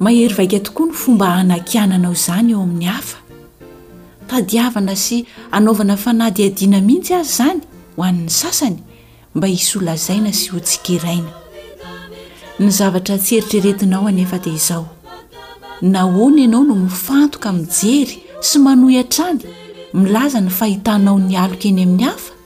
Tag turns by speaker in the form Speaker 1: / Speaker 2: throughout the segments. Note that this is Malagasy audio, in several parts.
Speaker 1: Mahery vaika tokoa ny fomba hanakiananao izany eo amin'ny hafa. Tadiavana sy anaovana fanadihadiana mihitsy aza izany ho an'ny sasany mba hisy holazaina sy hotsikeraina. Ny zavatra tsy eritreretinao anefa dia izao, nahoana ianao no mifantoka mijery sy manohy hatrany milaza ny fahitanao ny aloka eny amin'ny hafa?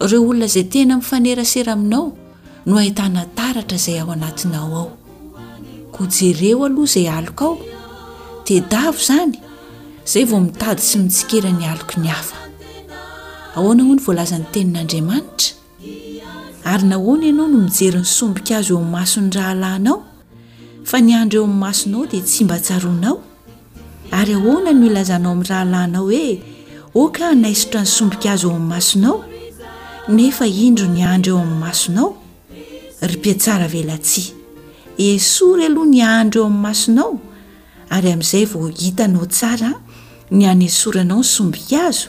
Speaker 1: Ireo olona izay tena mifanerasera aminao no ahitana taratra izay ao anatinao ao. Koa jereo aloha izay aloka ao. Tedavo izany, izay vao mitady sy mitsikera ny aloky ny hafa. Ahoana hoy ny voalazan'ny tenin'Andriamanitra? Ary nahoana ianao no mijery ny sombika azo eo amin'ny mason'ny rahalahinao, fa ny andro eo amin'ny masonao dia tsy mba tsaroanao? Ary ahoana no ilazanao amin'ny rahalahinao hoe oka hanaisotra ny sombika azy ao amin'ny masonao nefa indro ny andro eo amin'ny masonao? Ry mpiatsara velatsihy, esory aloha ny andro eo amin'ny masonao ary amin'izay vao hitanao tsara ny hanesoranao ny sombika azo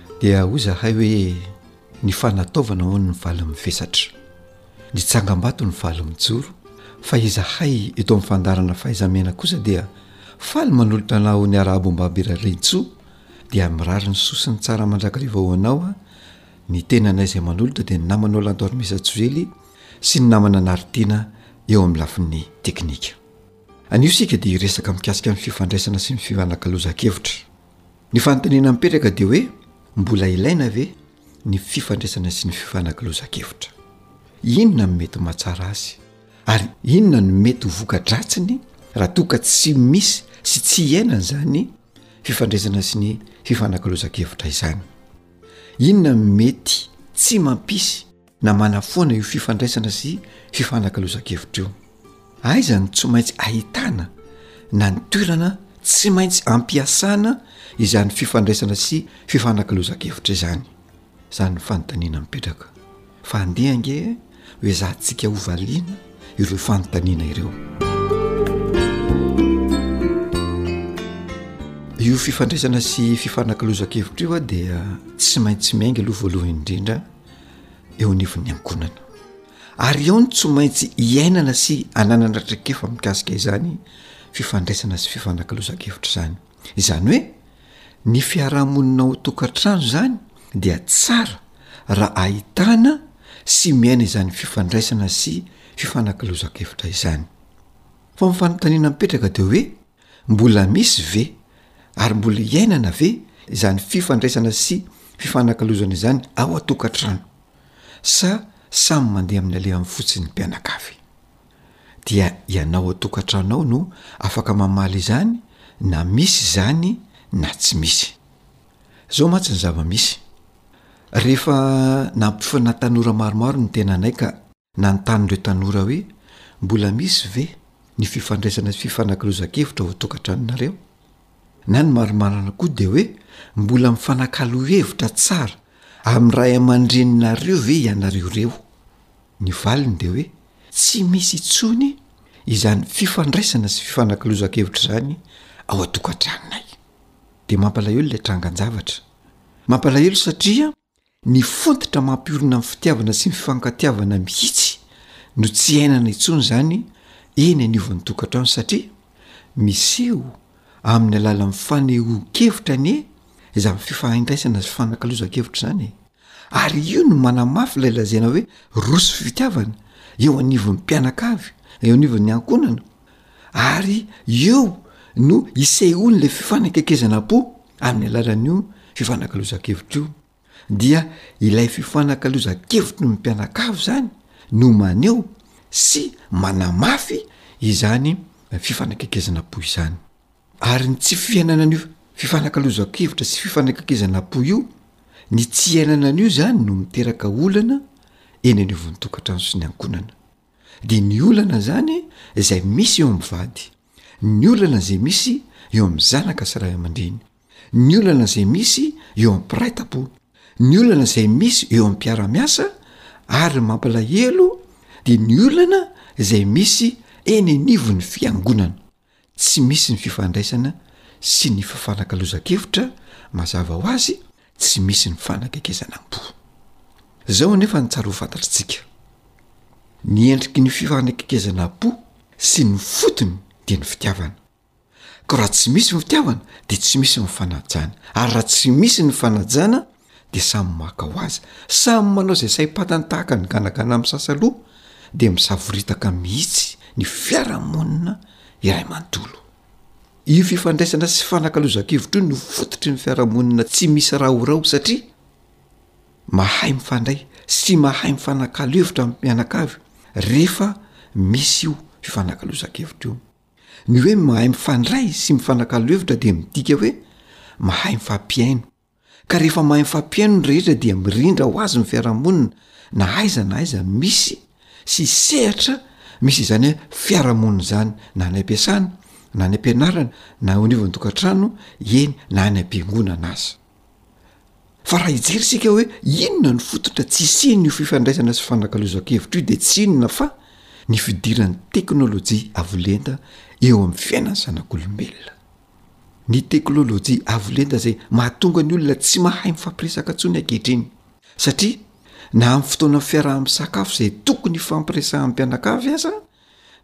Speaker 2: Dia hoy izahay hoe, Ny fanataovana hono ny valy mivesatra. Ny tsangambato ny valy mijoro, fa izahay eto amin'ny fandaharana Fahaiza-miaina kosa dia faly manolotra anao ho ny Arahabo Mbabirarintsoa, dia mirary ny soa sy ny tsara mandrakariva ho anao an, ny tenanay izay manolotra dia ny namanao Lanto Armesa Joely sy ny namana Naritiana eo amin'ny lafiny teknika. Anio isika dia hiresaka mikasika ny fifandraisana sy ny fifanakalozan-kevitra. Ny fanontaniana mipetraka dia hoe mbola ilaina ve ny fifandraisana sy ny fifanakalozan-kevitra? Inona no mety mahatsara azy? Ary inona no mety ho voka-dratsiny raha toa ka tsy misy sy tsy iainana izany fifandraisana sy ny fifanakalozan-kevitra izany? Inona no mety tsy mampisy na manafoana io fifandraisana sy fifanakalozan-kevitra io. Aiza no tsy maintsy ahitana na ny toerana tsy maintsy ampiasana izany fifandraisana sy fifanakalozan-kevitra izany? Izany ny fanontaniana mipetraka. Fa andeha ange ho ezahantsika hovaliana ireo fanontaniana ireo. Io fifandraisana sy fifanakalozan-kevitra io dia tsy maintsy miainga aloha voalohany indrindra eo anivon'ny ankohonana ary eo ny tsy maintsy iainana sy ananana traikefa mikasika izany fifandraisana sy fifanakalozan-kevitra izany izany hoe ny fiarahamonina ho tokantrano izany dia tsara raha ahitana sy miaina izany fifandraisana sy fifanakalozan-kevitra izany fa mifanontaniana mipetraka dia hoe Mbola misy ve ary mbola iainana ve izany fifandraisana sy fifanakalozana izany ao an-tokantrano sa samy mandeha amin'ny alehany fotsiny ny mpianakavy? Dia ianao an-tokantrano ao no afaka mamaly izany na misy izany na tsy misy. Izao mantsy ny zava-misy. Rehefa nampifana tanora maromaro ny tenanay ka. Nanontany ireo tanora hoe, Mbola misy ve ny fifandraisana sy fifanakalozan-kevitra ao an-tokantranonareo? Na ny marimarina koa dia hoe, Mbola mifanakalo hevitra tsara amin'ny ray aman-dreninareo ve ianareo ireo? Ny valiny dia hoe, Tsy misy intsony izany fifandraisana sy fifanakalozan-kevitra izany ao an-tokantranonay. Dia mampalahelo ilay trangan-javatra. Mampalahelo satria Ny fototra mampiorina ny fitiavana sy ny fifankatiavana mihitsy no tsy iainana intsony izany eny anivon'ny tokantrano satria miseho amin'ny alalan'ny fanehoan-kevitra anie izany fifahaindraisana sy fifanakalozan-kevitra izany e! Ary io no manamafy ilay lazaina hoe roso fitiavana eo anivon'ny mpianakavy, eo anivon'ny ankohonana. ary eo no isehoan'ilay fifanakekezana po amin'ny alalan'io fifanakalozan-kevitra io, dia ilay fifanakalozan-kevitry ny mpianakavy izany no maneho sy manamafy izany fifanakekezana po izany, ary ny tsy fiainana an'io fifanakalozan-kevitra sy fifanakekezana po io, ny tsy iainana an'io izany no miteraka olana eny anivon'ny tokantrano sy ny ankohonana. de ny olana zany zay misy eo am vady ny olana zay misy eo am zanaka sy ray aman-dreny ny olana zay misy eo am mpiray tampo ny olana zay misy eo am piaramiasa ary mampalahelo de ny olana zay misy eny anivon'ny fiangonana tsy misy ny fifandraisana sy ny fifanakalozan-kevitra mazava ho azy tsy misy ny fanagegezana am-po. Zao anefa ny tsara ho fantatritsika. Ny endriky ny fifanagegezana am-po sy ny fotony dia ny fitiavana. Ko raha tsy misy ny fitiavana dia tsy misy ny fanajana ary raha tsy misy ny fanajana dia samy maka ho azy, samy manao izay saim-patany tahaka ny ganagana misasa loha dia misavoritaka mihitsy ny fiarahamonina iray manontolo. Io fifandraisana sy fanakalozan-kevitra io no fototry ny fiarahamonina tsy misy rahorao satria mahay mifandray sy mahay mifanakalo hevitra am mianakavy rehefa misy io fifanakalozan-kevitra io. Ny hoe mahay mifandray sy mifanakalo hevitra dia midika hoe mahay mifampihaino. ka rehefa mahay mifampihaino ny rehetra dia mirindra ho azy ny fiarahamonina na aiza na aiza misy sy sehatra misy izany hoe fiarahamonina izany na any am-piasana na any am-pianarana na eo anivon'ny tokantrano eny na any am-piangonana aza fa raha hijery isika hoe inona ny fototra tsy hisian' io fifandraisana sy fanakalozan-kevitra io dia tsy inona fa ny fidiran'ny teknolojia avolenta eo amin'ny fiainan'ny zanak'olombelona Ny teknolojia avo lenta izay mahatonga ny olona tsy mahay mifampiresaka intsony ankehitriny satria na amin'ny fotoana fiaraha-misakafo izay tokony hifampiresahan'ny mpianakavy aza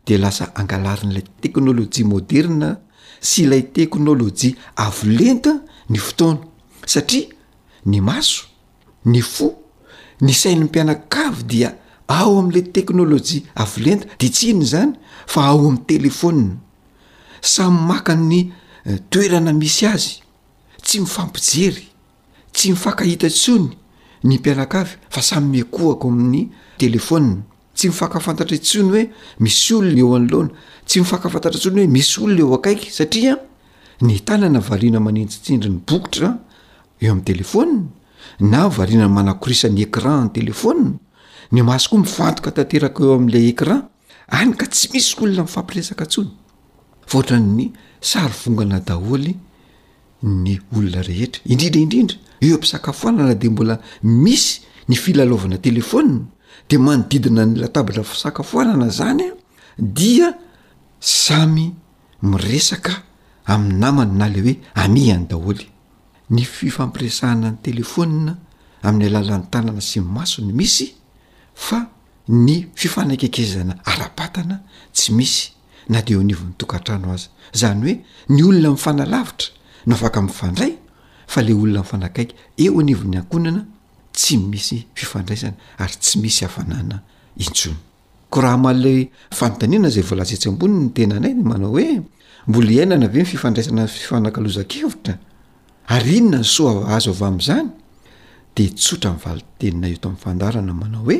Speaker 2: dia lasa angalarin'ilay teknolojia moderna sy ilay teknolojia avo lenta ny fotoana satria ny maso ny fo ny sain'ny mpianakavy dia ao amin'ilay teknolojia avo lenta dia tsy inona izany fa ao amin'ny telefonina samy maka ny toerana misy azy tsy mifampijery tsy mifankahita intsony ny mpianakavy fa samy mikohako amin'ny telefona tsy mifankafantatra intsony hoe misy olona eo anoloana tsy mifankafantatra intsony hoe misy olona eo akaiky satria ny tanana variana manintsitsindry ny bokotra eo amin'ny telefona na variana manakorisa ny écran ny telefona ny maso koa mifantoka tanteraka eo amin'ilay écran Any ka tsy misy olona mifampiresaka intsony fa ohatran'ny sary vongana daholo ny olona rehetra indrindra indrindra eo am-pisakafoanana de mbola misy ny filalaovana telefona de manodidina ny latabatra fisakafoanana zany a dia samy miresaka amy namany na le hoe amihany daholy ny fifampiresahana ny telefona amin'ny alalan'ny tanana sy ny maso ny misy fa ny fifanekekezana ara-batana tsy misy na dia eo anivon'ny tokantrano aza, izany hoe ny olona mifanalavitra no afaka mifandray fa ilay olona mifanakaiky eo anivon'ny ankohnana tsy misy fifandraisana ary tsy misy hafanana intsony. Koa raha haman'ilay fanontaniana izay voalaza etsy ambony ny tenanay dia manao hoe, mbola iainana ve ny fifandraisana sy fifanakalozan-kevitra? Ary inona ny soa azo avy amin'izany? Dia tsotra ny valin-teninay eto amin'ny fandaharana manao hoe,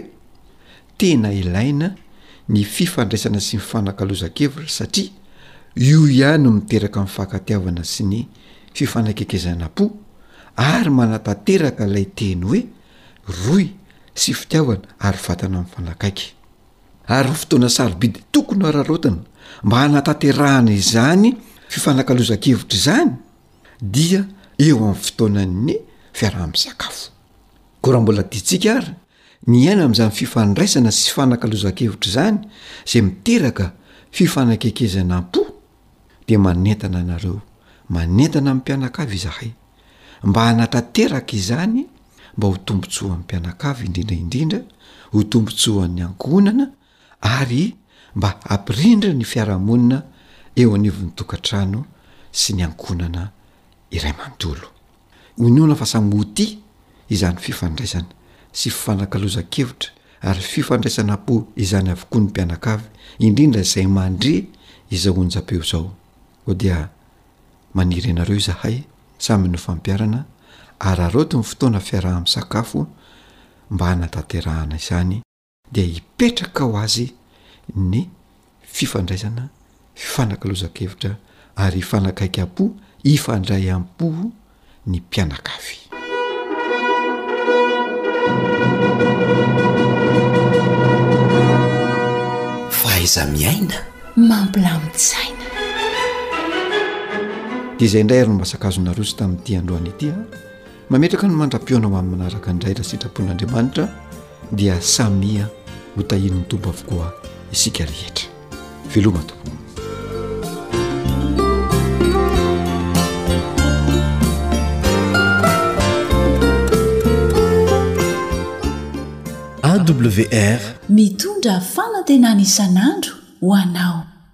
Speaker 2: Tena ilaina ny fifandraisana sy ny fifanakalozan-kevitra satria io ihany no miteraka mifankatiavana sy ny fifanakekezanam-po ary manatanteraka ilay teny hoe rohy sy fitiavana ary vatana mifanakaiky. Ary ny fotoana sarobidy tokony hararaotina mba hanatanterahana izany fifanakalozan-kevitra izany dia eo amin'ny fotoanan'ny fiaraha-misakafo. Koa raha mbola tiantsika àry ny aina amin'izany fifandraisana sy fanakalozan-kevitra izany izay miteraka fifanakekezana am-po, dia manentana anareo, manentana amin'ny mpianakavy izahay, mba hanatanteraka izany mba ho tombontsoan'ny mpianakavy indrindra indrindra, ho tombontsoan'ny ankohonana, ary mba hampirindra ny fiarahamonina eo anivon'ny tokantrano sy ny ankohonana iray manontolo. Inoana fa samy ho tia izany fifandraisana sy fifanakalozan-kevitra ary fifandraisana po izany avokoa ny mpianakavy, indrindra izay mandre izao onjam-peo izao. Koa dia maniry ianareo izahay samy nifampiarana araraoty ny fotoana fiaraha-misakafo mba hanatanterahana izany. dia hipetraka ho azy ny fifandraisana, fifanakalozan-kevitra ary hifanakaiky-po, hifandray am-po ny mpianakavy.
Speaker 3: Fahaiza miaina
Speaker 1: mampilamin-tsaina.
Speaker 2: Dia izay indray ary no mba sakazo naroso tamin'ity androany ity a. Mametraka ny mandra-pihaona ho amin'ny manaraka indray raha sitrapon'Andriamanitra dia samia ho tahian'ny Tompo avokoa isika rehetra. Veloma tompoko.
Speaker 3: AWR
Speaker 1: mitondra fanantenana isan'andro ho anao.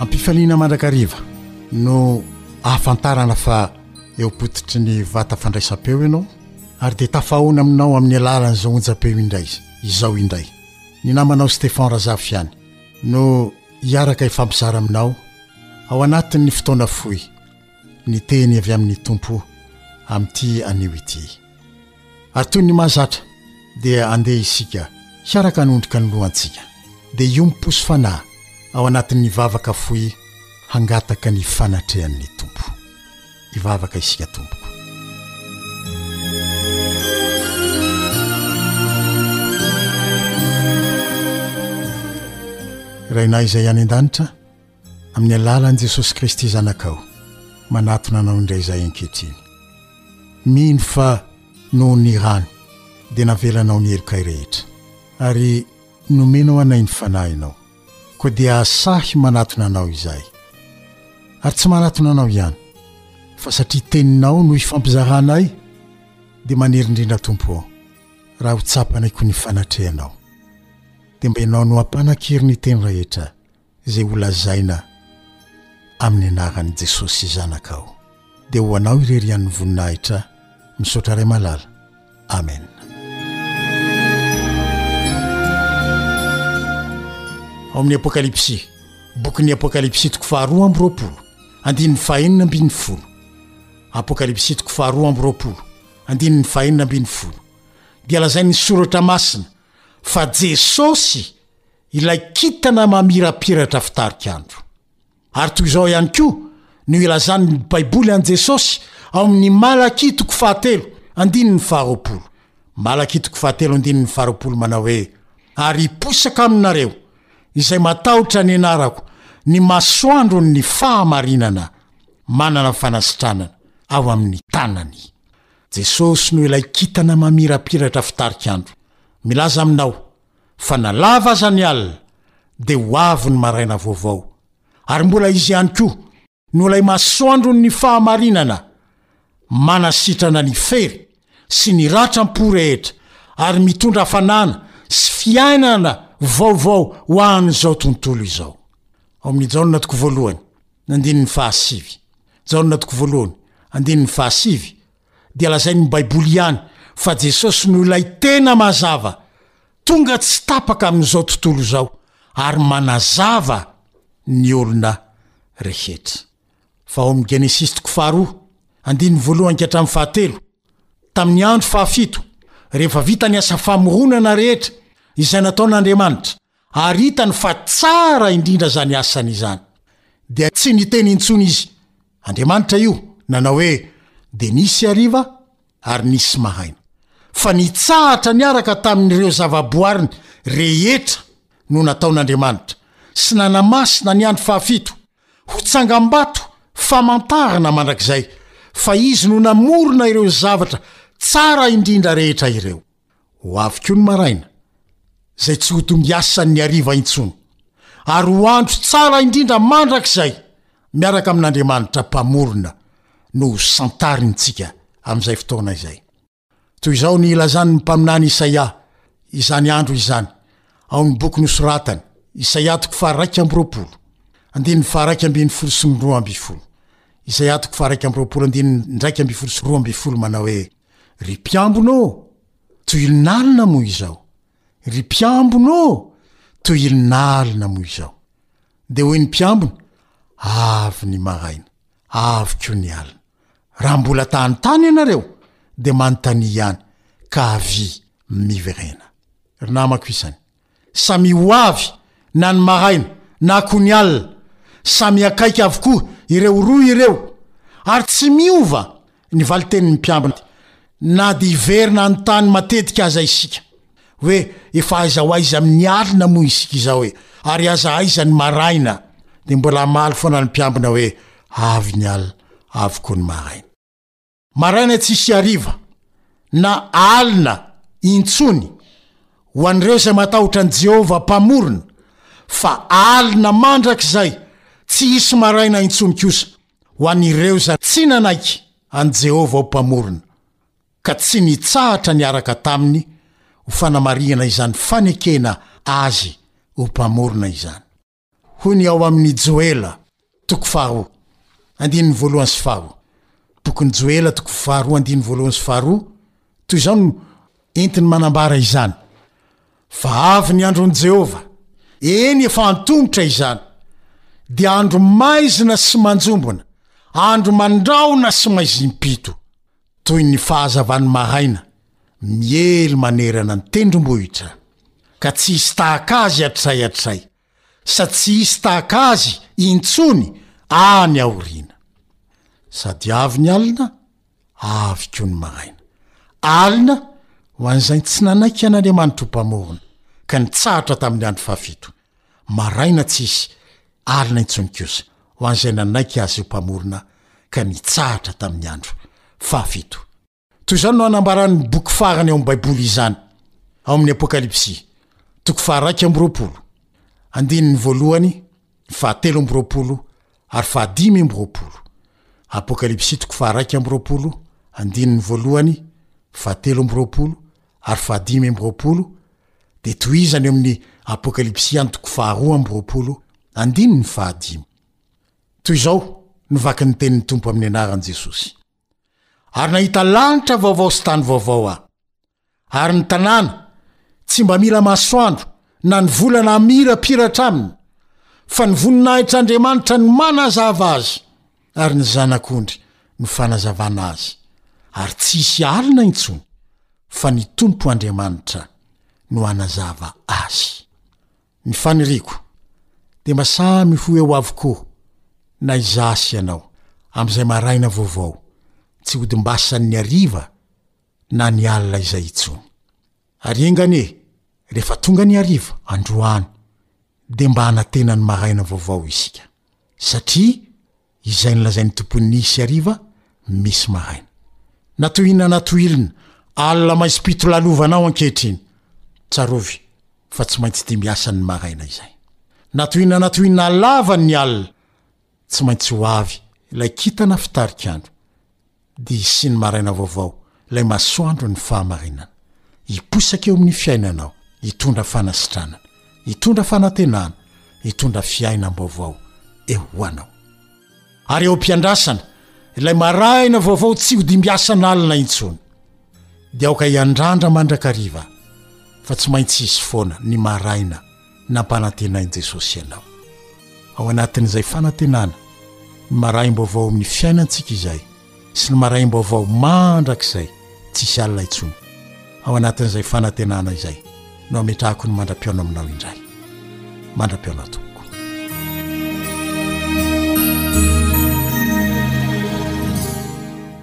Speaker 4: Ampifaliana mandrakariva no ahafantarana fa eo pototry ny vata fandraisam-peo ianao ary dia tafahaona aminao amin'ny alalan'izao onjam-peo indray izao indray. Ny namanao Stefan Razafy ihany no hiaraka hifampizara aminao ao anatin'ny fotoana fohy. ny teny avy amin'ny Tompo amin'ity anio ity. Ary toy ny mahazatra dia andeha isika hiaraka hanondrika ny lohantsika, dia hiompo-posy fanahy ao anatin'ny vavaka fohy hangataka ny fanatrehan'ny Tompo. Hivavaka isika tompoko. Rainay izay any an-danitra, Amin'ny alalan'i Jesosy Kristy Zanakao, manatona anao indray izahay ankehitriny. Mino fa noho ny rany dia navelanao ny helokay rehetra, ary nomenao anay ny Fanahinao. Koa dia sahy manatona anao izahay. Ary tsy manatona anao ihany, fa satria Teninao no ifampizaranay, dia manery indrindra Tompo ô, raha ho tsapanay koa ny fanatrehanao. Dia mba Ianao no ampanan-kery ny teny rehetra. izay ho lazaina amin'ny anaran'i Jesosy zanakao dia ho anao irery ihany ny voninahitra misaotra ray malala amen ao amin'ny apokalypsy bokin'ny apokalypsy toko faharoa amby roapolo andininy fahenina ambin'ny folo apokalypsy toko faharoa amby roapolo andininy fahenina ambin'ny folo dia lazain'ny soratra masina fa jesosy ilay kintana mamirapiratra fitarika andro. Ary toy izao ihany koa no ilazan'ny Baiboly an'i Jesosy ao amin'ny Malakia toko fahatelo andininy faharoapolo, Malakia toko fahatelo andininy faharoapolo manao hoe, Ary hiposaka aminareo izay matahotra ny anarako ny masoandron'ny fahamarinana manana fanasitranana ao amin'ny tanany. Jesosy no ilay kintana mamirapiratra fitarika andro. Milaza aminao fa na lava aza ny alina dia ho avy ny maraina vaovao, ary mbola izy ihany koa no ilay masoandron'ny fahamarinana manasitrana ny fery sy ny ratram-po rehetra ary mitondra fanana sy fiainana vaovao ho an'izao tontolo izao. Ao amin'ny Jaona toko voalohany, andininy fahasivy. Jaona toko voalohany, andininy fahasivy, dia lazain'ny Baiboly ihany fa Jesosy no ilay tena mazava, tonga tsy tapaka amin'izao tontolo izao ary manazava ny olona rehetra. Fa ao amin'ny Genesisy toko faharoa, andininy voalohany ka hatramin'ny fahatelo, tamin'ny andro fahafito, rehefa vita ny asa famoronana rehetra izay nataon'Andriamanitra, Ary hitany fa tsara indrindra izany asany izany. Dia tsy niteny intsony izy. Andriamanitra io, nanao hoe, Dia nisy hariva, ary nisy mahaina. Fa nitsahatra niaraka tamin'ireo zava-boariny rehetra no nataon'Andriamanitra, sy nanamasina ny andro fahafito, ho tsangambato famantarana mandrakizay fa Izy no namorona ireo zavatra tsara indrindra rehetra ireo. Ho avy koa ny maraina, izay tsy ho tombiasan' ny hariva intsony, ary ho andro tsara indrindra mandrakizay, miaraka amin' Andriamanitra Mpamorona, no ho santarintsika amin' izay fotoana izay. Toy izao no ilazan' ny mpaminany Isaia izany andro izany, ao amin' ny boky nosoratany, Isaia toko faharaika amby roapolo, andininy faharaika ambin'ny folo sy ny roa ambin'ny folo, Isaia toko faharaika amby roapolo, andininy iraika ambin'ny folo sy roa ambin'ny folo, manao hoe. Ry mpiambina ô! Tohilin'alina moa izao! Ry mpiambina ô! Tohilin'alina moa izao! Dia hoy ny mpiambina, Avy ny maraina, avy koa ny alina. Raha mbola ta hanontany ianareo, dia manontania ihany, ka avia miverena. Ry namako isany, Samia ho avy na ny maraina na koa ny alina, samy akaiky avokoa ireo rohy ireo ary tsy miova ny valin-tenin'ny mpiambina na dia hiverina an-tany matetika aza isika hoe efa aiza ho aiza amin'ny alina moa isika izao e! ary aza aiza ny maraina dia mbola hamaly foana ny mpiambina hoe avy ny alina avy koa ny maraina. Maraina tsisy hariva, na alina intsony, ho an'ireo izay matahotra an'i Jehovah Mpamorona, fa alina mandrakizay tsy hisy maraina intsony kosa, ho an'ireo izay tsy nanaiky an'i Jehovah ho Mpamorona, ka tsy nitsahatra niaraka taminy ho fanamarihana izany fanekena azy ho Mpamorona izany. Hoy ny ao amin' ny Joela, toko faharoa, andininy voalohany sy faharoa. Bokin'i Joela, toko faharoa, andininy voalohany sy faharoa, toy izao no entiny manambara izany, Fa avy ny andron'i Jehovah, eny, efa antomotra izany, dia andro maizina sy manjombona, andro mandrahona sy maizim-pito. Toy ny fahazavan'ny maraina, miely manerana ny tendrombohitra, ka tsy hisy tahaka azy hatrizay hatrizay, sady tsy hisy tahaka azy intsony any aoriana. Sady avy ny alina, avy koa ny maraina. Alina ho an'izay tsy nanaiky an'Andriamanitr'o Mpamorona, ka nitsahatra tamin'ny andro fahafito. Maraina tsy hisy, alina intsony kosa, ho an'izay nanaiky Azy io Mpamorona ka nitsahatra tamin'ny andro fahafito. Toy izany no anambaran'ny boky farany ao amin'ny Baiboly izany, ao amin'ny Apokalypsy, toko faharaika amby roapolo, andininy voalohany, fahatelo amby roapolo ary fahadimy amby roapolo. Apokalypsy toko faharaika amby roapolo, andininy voalohany, fahatelo amby roapolo, Ary fahadimy amby roapolo, dia tohizany eo amin'ny Apokalypsy antoko faharoa amby roapolo, andininy fahadimy. Toy izao no vaky ny tenin'ny Tompo amin'ny anaran'i Jesosy, Ary nahita lanitra vaovao sy tany vaovao aho, ary ny tanàna tsy mba mila masoandro na ny volana hamirapiratra aminy, fa ny voninahitr'Andriamanitra no manazava azy. ary ny zanak'ondry no fanazavana azy, ary tsy hisy alina intsony, fa ny Tompo Andriamanitra no hanazava azy. Ny faniriako dia mba samy ho eo avokoa, na izaho sy ianao, amin'izay maraina vaovao, tsy hodimbasan'ny hariva na ny alina izay intsony. Ary enga anie, rehefa tonga ny hariva, androany, dia mba hanantena ny maraina vaovao isika, satria izay nolazain'ny Tompon'ny Hisy hariva misy maraina. Na toy inona na toy ilona, alina maizim-pito lalovana ao ankehitriny. Tsarovy fa tsy maintsy dimy asan'ny maraina izay. Na toy inona na toy inona halavany ny alina, tsy maintsy ho avy ilay kintana fitarik'andro, Dia sy ny maraina vaovao, ilay masoandron'ny fahamarinana. Hiposaka eo amin'ny fiainanao, hitondra fanasitranana, hitondra fanantenana, hitondra fiainam-baovao eo ho anao. Ary eo am-piandrasana, ilay maraina vaovao tsy ho dimbiasan'alina intsony. Dia aoka hiandrandra mandrakariva, fa tsy maintsy hisy foana ny maraina nampanantenain'i Jesosy anao. Ao anatin'izay fanantenana ny marahim-baovao amin'ny fiainantsika izay sy ny marahim-baovao mandrakizay tsisy alina intsony. Ao anatin'izay fanantenana izay no ametrahako ny mandra-pihaona aminao indray.
Speaker 5: Mandra-pihaona tompoko.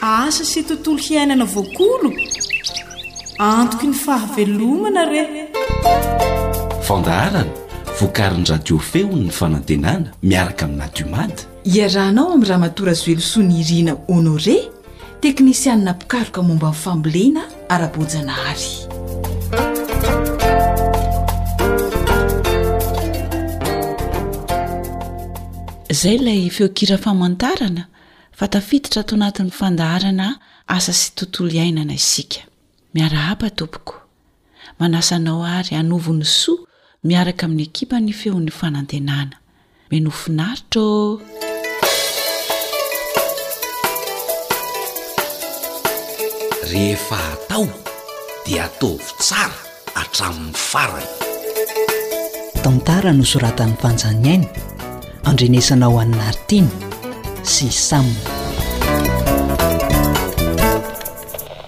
Speaker 5: asa sy
Speaker 6: tontolo hiainana voakolo antoky ny fahavelomana re
Speaker 3: fandaharana vokarin'ny radio feon'ny fanantenana miaraka
Speaker 1: amin'ny natiomady Iarahanao amin'i Ramatoa Razoelosoa Nirina Honoré, teknisianina mpikaroka momba ny fambolena ara-boajanahary. Izay ilay feonkira famantarana fa tafiditra ato anatin'ny fandaharana Asa sy Tontolo iainana isika. Miarahaba tompoko. Manasa anao àry hanovo ny soa miaraka amin'ny ekipan'ny Feon'ny Fanantenana. Menoa finaritra ô!
Speaker 3: rehefa atao dia ataovy tsara hatramin'ny farany
Speaker 7: tantara no soratan'ny
Speaker 8: fanjany
Speaker 3: aina
Speaker 8: andrenesana ao an'ny naritiana sy
Speaker 3: samina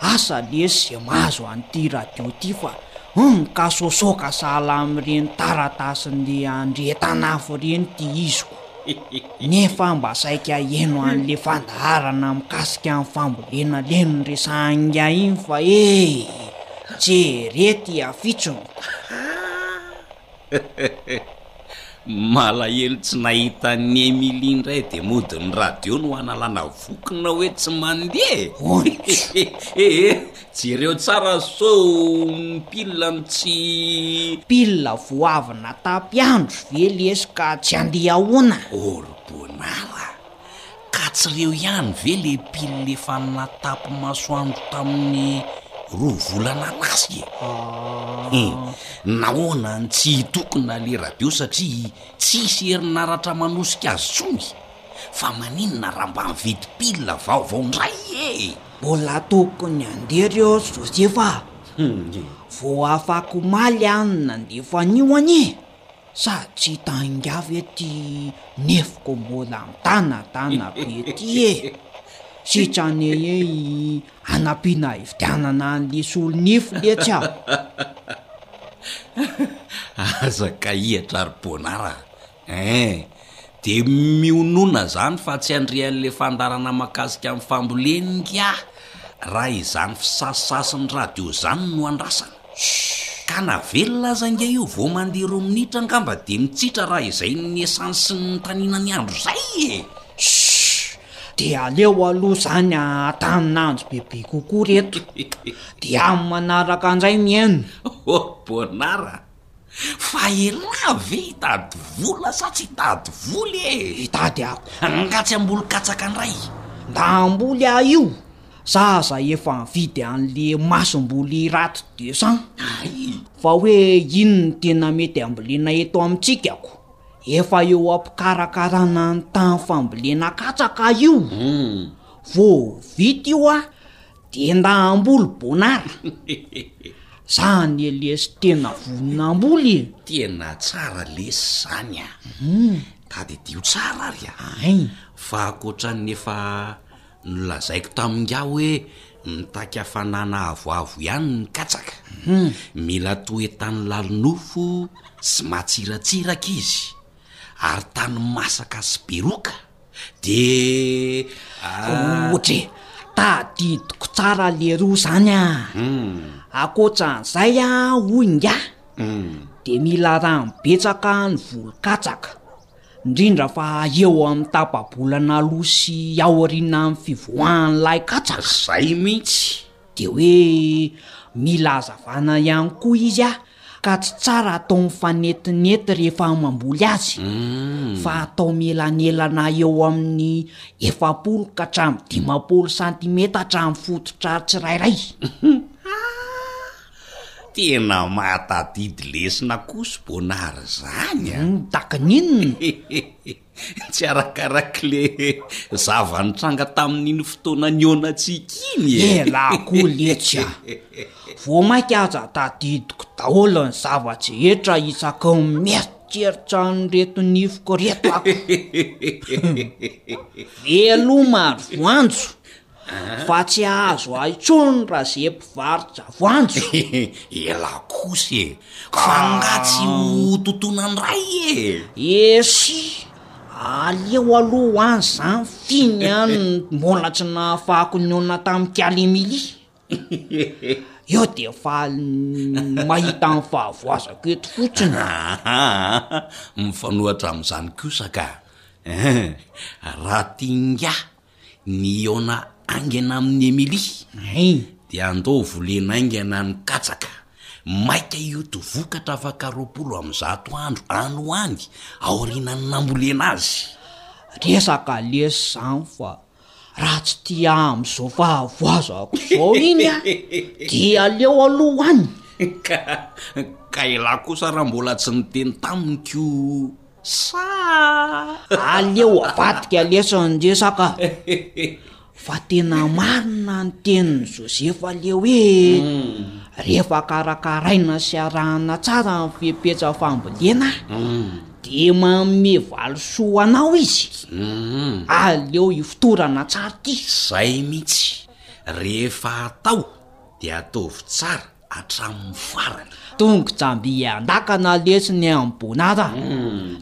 Speaker 8: Asa lesy ze mahazo an'ity radio ty fa hum ka sosoka sahala amin'ireny taratasin'i Andrie Tanafo ireny ty iziko. Nefa mba saika heno an'le fandaharana mikasika ny fambolena le noresahin'ingahy iny fa ee! Jereo ty afitsony.
Speaker 3: Malahelo tsy nahita an'i Emilie indray dia mody ny radio no hanalana voky na hoe tsy mandeha e! Ontsa! Ee, jereo tsara sao ny pile no tsy.
Speaker 8: Pile vao avy natapy andro ve lesy ka tsy handeha ahoana?
Speaker 3: Orbonala! Ka tsy reo ihany ve le pile efa natapy masoandro tamin'ny roa volana lasa e? Hum, nahoana no tsy hitokona le radio satria tsisy herinaratra manosika azy tsony? Fa maninona raha mba mividy pile vaovao ndray e?
Speaker 8: Mbola tokony handeha re ry Joseph a! Vao afaka omaly aho no nandefa an'io anie! Sady tsy hita hainga ve ty nefoko mbola mitanatana be ty e! Sitrany ee i anampiana hividianana an'le solonify letsy aho.
Speaker 3: Aza kahihatra ry Bonara a! Hein! De mionona zany fa tsy handrehan'le fandaharana mahakasika ny fambolena ingahy raha izany fisasysasin'ny radio zany no andrasana? Ka na velona aza ange io vao mandeha roa minitra angamba dia mitsitra raha izay ny essence nitaniana ny andro izay e!
Speaker 8: Shhh! Dia aleo aloha izany ahatànina andro bebe kokoa ry eto. Dia amin'ny manaraka indray mihaino.
Speaker 3: Oh Bonnard a! Fa elah ve hitady vola sa tsy hitady vola e!
Speaker 8: Hitady akoho.
Speaker 3: Nga tsy hamboly katsaka indray?
Speaker 8: Mba hamboly aho io! Zaza efa nividy an'le masomboly raty deux
Speaker 3: cent
Speaker 8: fa hoe inn no tena mety hambolena eto amintsika ko. Efa eo ampikarakarana ny tany fambolena katsaka io. Vao vita io a de nda hamboly bonara. Za anie lesy tena vonona hamboly e.
Speaker 3: Tena tsara lesy zany a. Tadidio tsara ary a. Fa ankoatran'ny efa Nolazaiko tamin'ingahy hoe mitaky hafanana avoavo ihany ny katsaka. Mila toetany lalin-nofo sy matsiratsiraka izy, ary tany masaka sy be roka.
Speaker 8: Dia ah, Ohatry tadidiko tsara leroa izany a! Ankoatran'izay a, hoy ingahy, dia mila rano betsaka ny volon-katsaka. indrindra fa eo amin'ny tapa-bolana aloha sy aorianan'ny fivoahan'ilay katsaka.
Speaker 3: Izay mihitsy.
Speaker 8: Dia hoe mila hazavana ihany koa izy a, ka tsy tsara atao mifanetinety rehefa mamboly azy, fa atao mielanelana eo amin'ny efapolo ka hatramin'ny dimampolo santimetatra ny fototra tsirairay.
Speaker 3: Tena mahatadidy lesona kosa Bona ary izany a!
Speaker 8: Humm, tahaka
Speaker 3: ny inona? Tsy arakarak'le zava-nitranga tamin'iny fotoana nihaonantsika iny e!
Speaker 8: Elah koa letsy a! Vao mainka aza tadidiko daholo ny zava-drehetra isaky ny mieritreritra an'ireto nifiko ireto aho! Veloma ary voanjo! fa tsy ahazo ahy intsony raha ze mpivarotra voanjo
Speaker 3: ela kosa e fa nga tsy hotontona ndray e
Speaker 8: esy aleo aloha ho any zany finy any mbola tsy nahafahako niona tamin'ny kalimily eo de faly mahita ny fahavoazako eto fotsiny
Speaker 3: mifanohatra amin'izany kosa ka raha tingah Nihaona haingana amin'i Emilie. Hein! Dia andao volena haingana ny katsaka. Maika hioty vokatra afaka roapolo amby zato andro any ho any aorianan'ny nambolena azy.
Speaker 8: Resaka lesy izany fa raha tsy tia amin'izao fahavoazako izao iny an, dia aleo aloha ho any.
Speaker 3: Ka, ka ialahy kosa raha mbola tsy niteny taminy koa. Sa
Speaker 8: aleo avadika lesany resaka fa tena marina ny tenin'i Josefa le hoe hmm. rehefa karakaraina sy arahana tsara ny fepetra fambolena hmm. de manome valisoa anao izy hmm. aleo ifotorana tsara ty
Speaker 3: zay mihitsy rehefa atao de ataovy tsara hatramin'ny farany.
Speaker 8: Tongo jambier an-daka na lesony en bonara,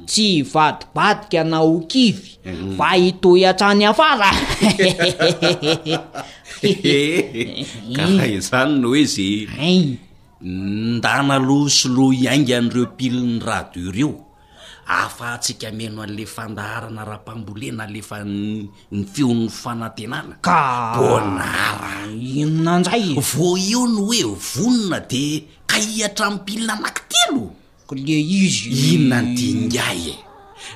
Speaker 8: tsy hivadibadika na ho kivy fa hitohy hatrany afara.
Speaker 3: Ka raha izany no izy, ndana aloha soloy haingana ireo pilin'ny radio ireo. ahafahantsika hameno an'ilay fandaharana ara-pambolena alefan'ny feon'ny fanantenana.
Speaker 8: Ka
Speaker 3: bonara
Speaker 8: inona indray?
Speaker 3: Vao eo no hoe vonona dia kahihatra amin'ny pilina
Speaker 8: anankitelo? Kle izy.
Speaker 3: Inona ny diangahy e?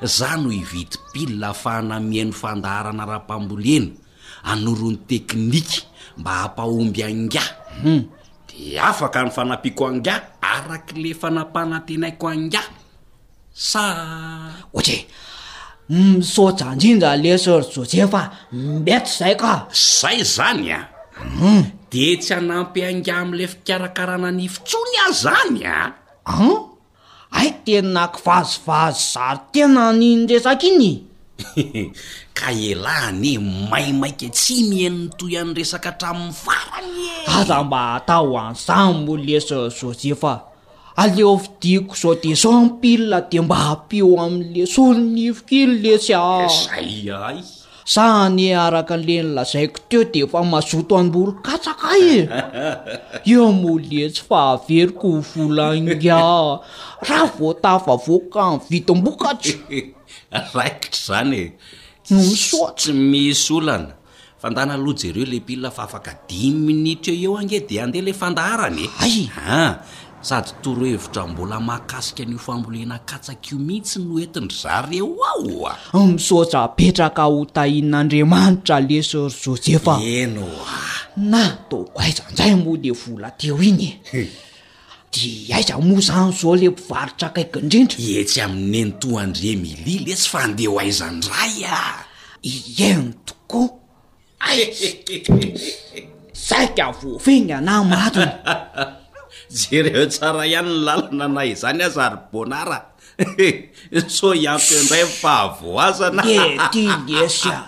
Speaker 3: Za no hividy pilina ahafahana mihaino fandaharana ara-pambolena Anoroany teknika mba hampahomby angaha? Hum, dia afaka ny fanampiako angaha araka ilay efa nampanantenaiko angaha? Sa?
Speaker 8: Ok, misaotra indrindra Lesy Joseph a! Mety izay ka!
Speaker 3: Izay izany an! Hum! Dia tsy hanampy angaha amin'ilay fikarakarana nify intsony aho izany
Speaker 8: an! An? Hay tena kivazivazy zary tena an'iny resaka iny
Speaker 3: e! Ka elah anie maimaika tsy mihaino mitohy an'ny resaka hatramin'ny farany e!
Speaker 8: Aza mba atao an'izany moa lesy Joseph a! Aleo fidiko izao dia izao ny pile dia mba ampio amin'ny lesy olo nifiko iny lesy a!
Speaker 3: Zay ihany!
Speaker 8: Sa anie araka le nolazaiko teo de efa mazoto hamboly katsaka e! Eo moa lie tsy fahaveriko ho vola ingahy raha vao tafavoaka ny vidim-bokatra!
Speaker 3: Raikitra izany e!
Speaker 8: No misaotra!
Speaker 3: Tsy misy olana. Fandàna aloha jereo le pile fa afaka dimy minitra eo ho eo ange dia handeha le fandaharana e!
Speaker 8: Hay!
Speaker 3: An! Sady torohevitra mbola mahakasika an'io fambolena katsaka io mihitsy no entin-dry zareo ao a!
Speaker 8: Misaotra betraka ho tahian'Andriamanitra lesy ry Josefa.
Speaker 3: Eny hoa.
Speaker 8: Nataoko aiza njay moa le vola teo iny e? Dia aiza moa zany zao le mpivarotra akaiky indrindra?
Speaker 3: Etsy amin'ny nenitoandry Emilie lesy fa andeha ho aiza ndray a?
Speaker 8: Ieny tokoa. Saika voafenga na matony.
Speaker 3: Jereo tsara ihany ny lalana na izany aza ry Bonara. Sao hiampy eo indray ny fahavoazana.
Speaker 8: Ngety lesy a.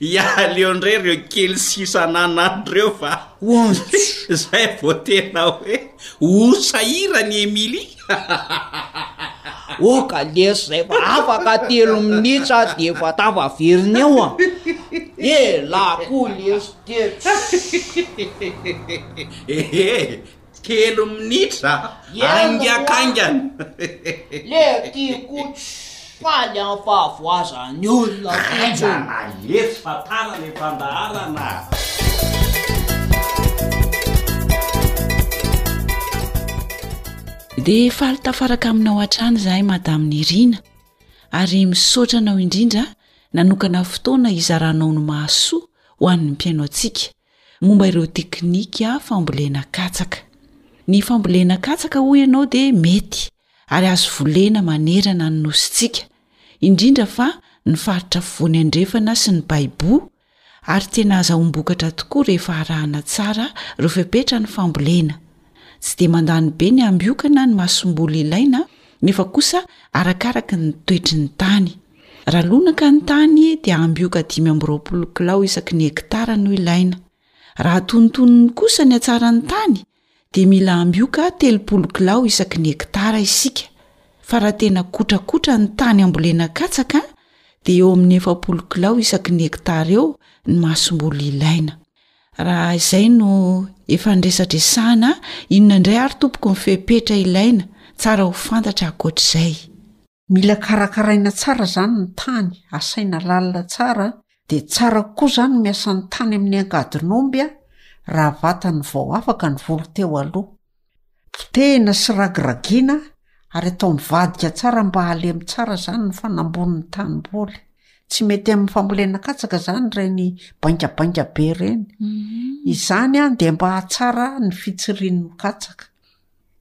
Speaker 3: Ialeo indray ireo kely sisa ananany ireo fa.
Speaker 8: Ontsa.
Speaker 3: Izay vao tena hoe ho sahira ny Emilie.
Speaker 8: Oka lesy zay fa afaka telo minitra aho de efa tafaverina eo an. Elah koa lesy teto.
Speaker 3: Ehe, telo minitra? Aingakaingana.
Speaker 8: Le ty koto. Faly amin'ny fahavoazan'ny olona fotsiny.
Speaker 3: Aiza na etsy fa tara le fandaharana.
Speaker 1: Dia faly tafaraka aminao hatrany izahay Madame Nirina ary misaotra anao indrindra nanokana fotoana hizaranao ny mahasoa ho an'ny mpihaino antsika. Momba ireo teknika fambolena katsaka. Ny fambolena katsaka hoy ianao dia mety ary azo volena manerana ny nosintsika, indrindra fa ny faritra afovoany andrefana sy ny baibo ary tena azahoam-bokatra tokoa rehefa arahana tsara ireo fepetra ny fambolena. Tsy dia mandany be ny ambiokana ny masomboly ilaina nefa kosa arakaraky ny toetry ny tany. Raha lonaka ny tany dia ambioka dimy amby roapolo kilao isaky ny hektara no ilaina. Raha antonontonony kosa ny hatsaran'ny tany dia mila ambioka telopolo kilao isaky ny hektara isika fa raha tena kotrakotra ny tany ambolena katsaka dia eo amin'ny efapolo kilao isaky ny hektara eo ny masomboly ilaina. Raha izay no efa niresadresahana, inona indray ary tompoko ny fepetra ilaina, tsara ho fantatra ankoatr'izay?
Speaker 9: mila karakaraina tsara zany ny tany asaina lalina tsara de tsara kokoa zany miasan'ny tany amin'ny ankadin'omby a raha vatany vao afaka ny volo teo aloha potehina sy ragiragiana ary atao mivadika tsara mba halemy tsara zany ny fanambon'ny tanimboly tsy mety amin'ny fambolena katsaka zany ireny baingabainga be ireny
Speaker 1: mhm.
Speaker 9: izany a de mba hahatsara ny fitsirian'ny katsaka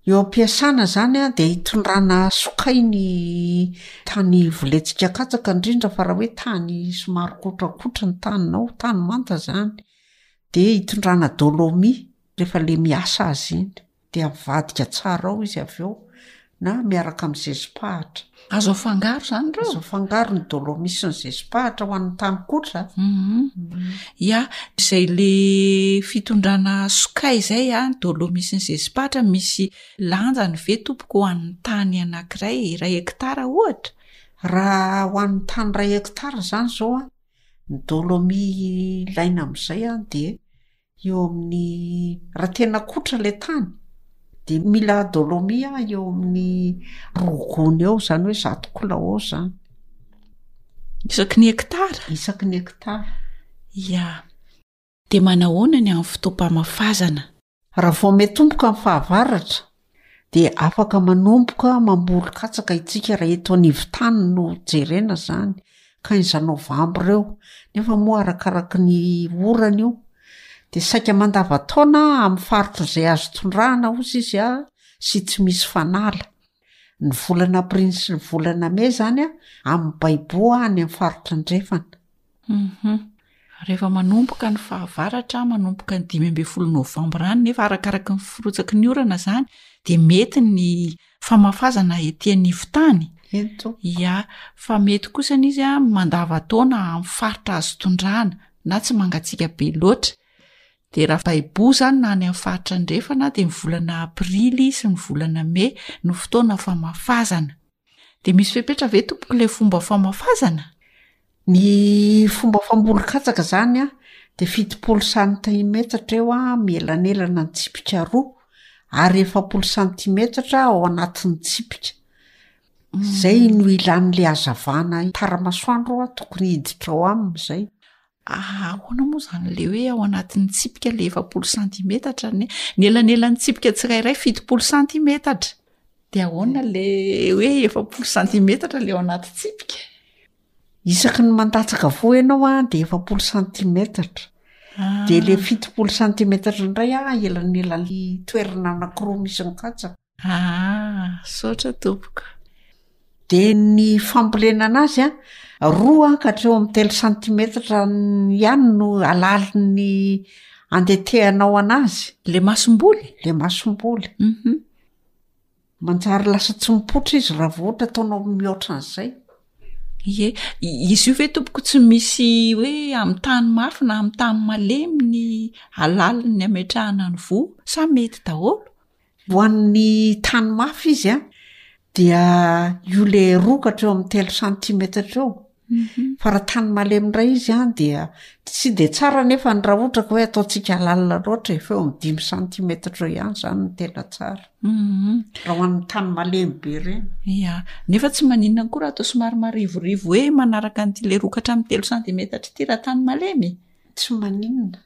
Speaker 9: Eo am-piasana izany dia hitondrana sokay ny tany voletsika katsaka indrindra fa raha hoe tany somary kotrakotra ny taninao, tany manta izany dia hitondrana dôlômy rehefa ilay miasa azy iny dia avadika tsara ao izy avy eo na miaraka amin'ny zezi-pahatra.
Speaker 1: Azo afangaro izany ireo?
Speaker 9: Azo afangaro ny dolomis sy ny zesipahatra ho an'ny tany kotra.
Speaker 1: Mhm. Ya, izay le fitondrana sokay izay a, ny dolomis sy ny zesipahatra misy lanjany ve tompoko ho an'ny tany anankiray iray hekitara ohatra?
Speaker 9: Raha ho an'ny tany iray hekitara izany izao a, ny dolomis ilaina amin'izay a dia eo amin'ny raha tena kotra ilay tany de mila dolomia eo amin'ny rogony eo zany hoe zato kilao zany
Speaker 1: isaky ny hektara
Speaker 9: isaky ny hektara
Speaker 1: ya de manahoana ny amin'ny fotoam-pamafazana
Speaker 9: raha vao metomboka ny fahavaratra dia afaka manomboka mamboly katsaka itsika raha eto anivon-tany no jerena izany ka inza novambra eo nefa moa arakaraky ny orana io dia saika mandavataona amin'ny faritra izay azo tondrahana hozy izy a sy tsy misy fanala ny volana apriny sy ny volana mey izany a amin'ny baiboa any amin'ny faritra andrefana
Speaker 1: Humm. Rehefa manomboka ny fahavaratra, manomboka ny dimy ambin'ny folo novambra any nefa arakaraky ny firotsaky ny orana izany dia mety ny famafazana ety
Speaker 9: anivon-tany. Eny tompoko.
Speaker 1: Ia, fa mety kosa ny izy mandavan-taona amin'ny faritra azo tondrahana na tsy mangatsiaka be loatra. Dia raha baiboho izany na any amin'ny faritra andrefana dia ny volana aprily sy ny volana mey no fotoana famafazana. de misy fepetra ve tompoko le fomba famafazana
Speaker 9: ny fomba famboly katsaka zany a de fitopolo santimetatra eo a mielanelana ny tsipika roa ary efapolo santimetatra ao anatin'ny tsipika zay no ilan'le azavana taramasoandro a tokony hiditra ao aminy zay
Speaker 1: Ahoana moa izany ilay hoe ao anatin'ny tsipika ilay efapolo santimetatra ny ny elanelan'ny tsipika tsirairay fitopolo santimetatra de ahoana le hoe efapolo santimetatra le ao anaty tsipika
Speaker 9: isaky ny mandatsaka fo ianao a de efapolo santimetatra
Speaker 1: ah.
Speaker 9: de le fitopolo santimetatra indray a elanelan'ny toerana anakiroa misy ny katsaka
Speaker 1: Aa saotra tompoko.
Speaker 9: Dia ny fambolenana azy a, roa ka hatreo amin'ny telo santimetatra ihany no halalin'ny andetehanao anazy.
Speaker 1: Le masomboly?
Speaker 9: Le masomboly.
Speaker 1: Mhm.
Speaker 9: Manjary lasa tsy mipoitra izy raha vao ohatra ataonao mihoatra an'izay.
Speaker 1: Ie, izy io ve tompoko tsy misy hoe amin'ny tany mafy na amin'ny tany malemy ny alaliny ametrahana ny voa sa mety daholo?
Speaker 9: Ho an'ny tany mafy izy a dia io le rokatra eo amin'ny telo santimetatra eo mhm. fa raha tany malemy indray izy a dia tsy de tsara nefa ny raha otraka hoe ataontsika lalina loatra e, fa eo amin'ny dimy santimetatra eo ihany zany ny tena tsara
Speaker 1: mhm.
Speaker 9: raha ho an'ny tany malemy be reny
Speaker 1: ia nefa tsy maninona koa raha atao somary marivorivo hoe manaraka an'ity le rokatra amin'ny telo santimetatra ity raha tany malemy
Speaker 9: tsy maninona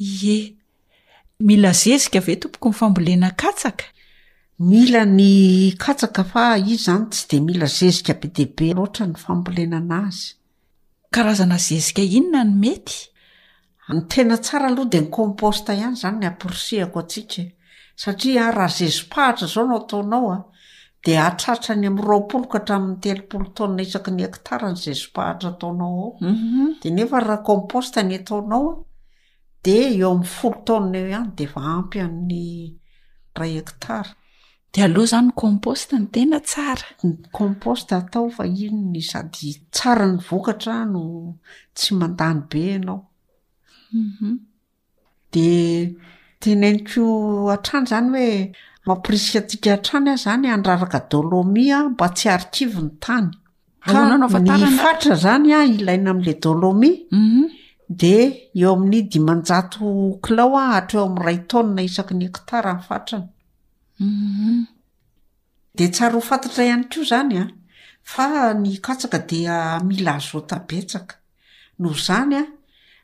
Speaker 1: Ie, mila zezika ve tompoko ny fambolena katsaka?
Speaker 9: Mila ny katsaka fa izy izany tsy dia mila zezika be dia be loatra ny fambolenana azy.
Speaker 1: Karazana zezika inona no mety?
Speaker 9: Ny tena tsara aloha dia ny compost ihany izany no amporisihako antsika e. Satria an, raha zezi-pahatra izao no ataonao an, dia hahatratra any amin'ny roapolo ka hatramin'ny telopolo taonina isaky ny hektara ny zezi-pahatra ataonao ao. Dia nefa raha compost ny ataonao an, dia eo amin'ny folo taonina eo ihany dia efa ampy an'ny iray hektara.
Speaker 1: Dia aleo izany ny compost no tena tsara.
Speaker 9: Ny compost atao fa iny ny sady tsara ny vokatra no tsy mandany be ianao. Dia teneniko hatrany izany hoe mamporisika antsika hatrany aho izany handraraka dôlômy mba tsy harikivy ny tany. Ka ny fatra izany ilaina amin'ilay dôlômy
Speaker 1: mhm.
Speaker 9: dia eo amin'ny dimanjato kilao hatreo amin'ny iray taonina isaky ny hektara ny fatrany.
Speaker 1: Mhm.
Speaker 9: Dia tsara ho fantatra ihany koa izany an, fa ny katsaka dia mila azôta betsaka. Noho izany an,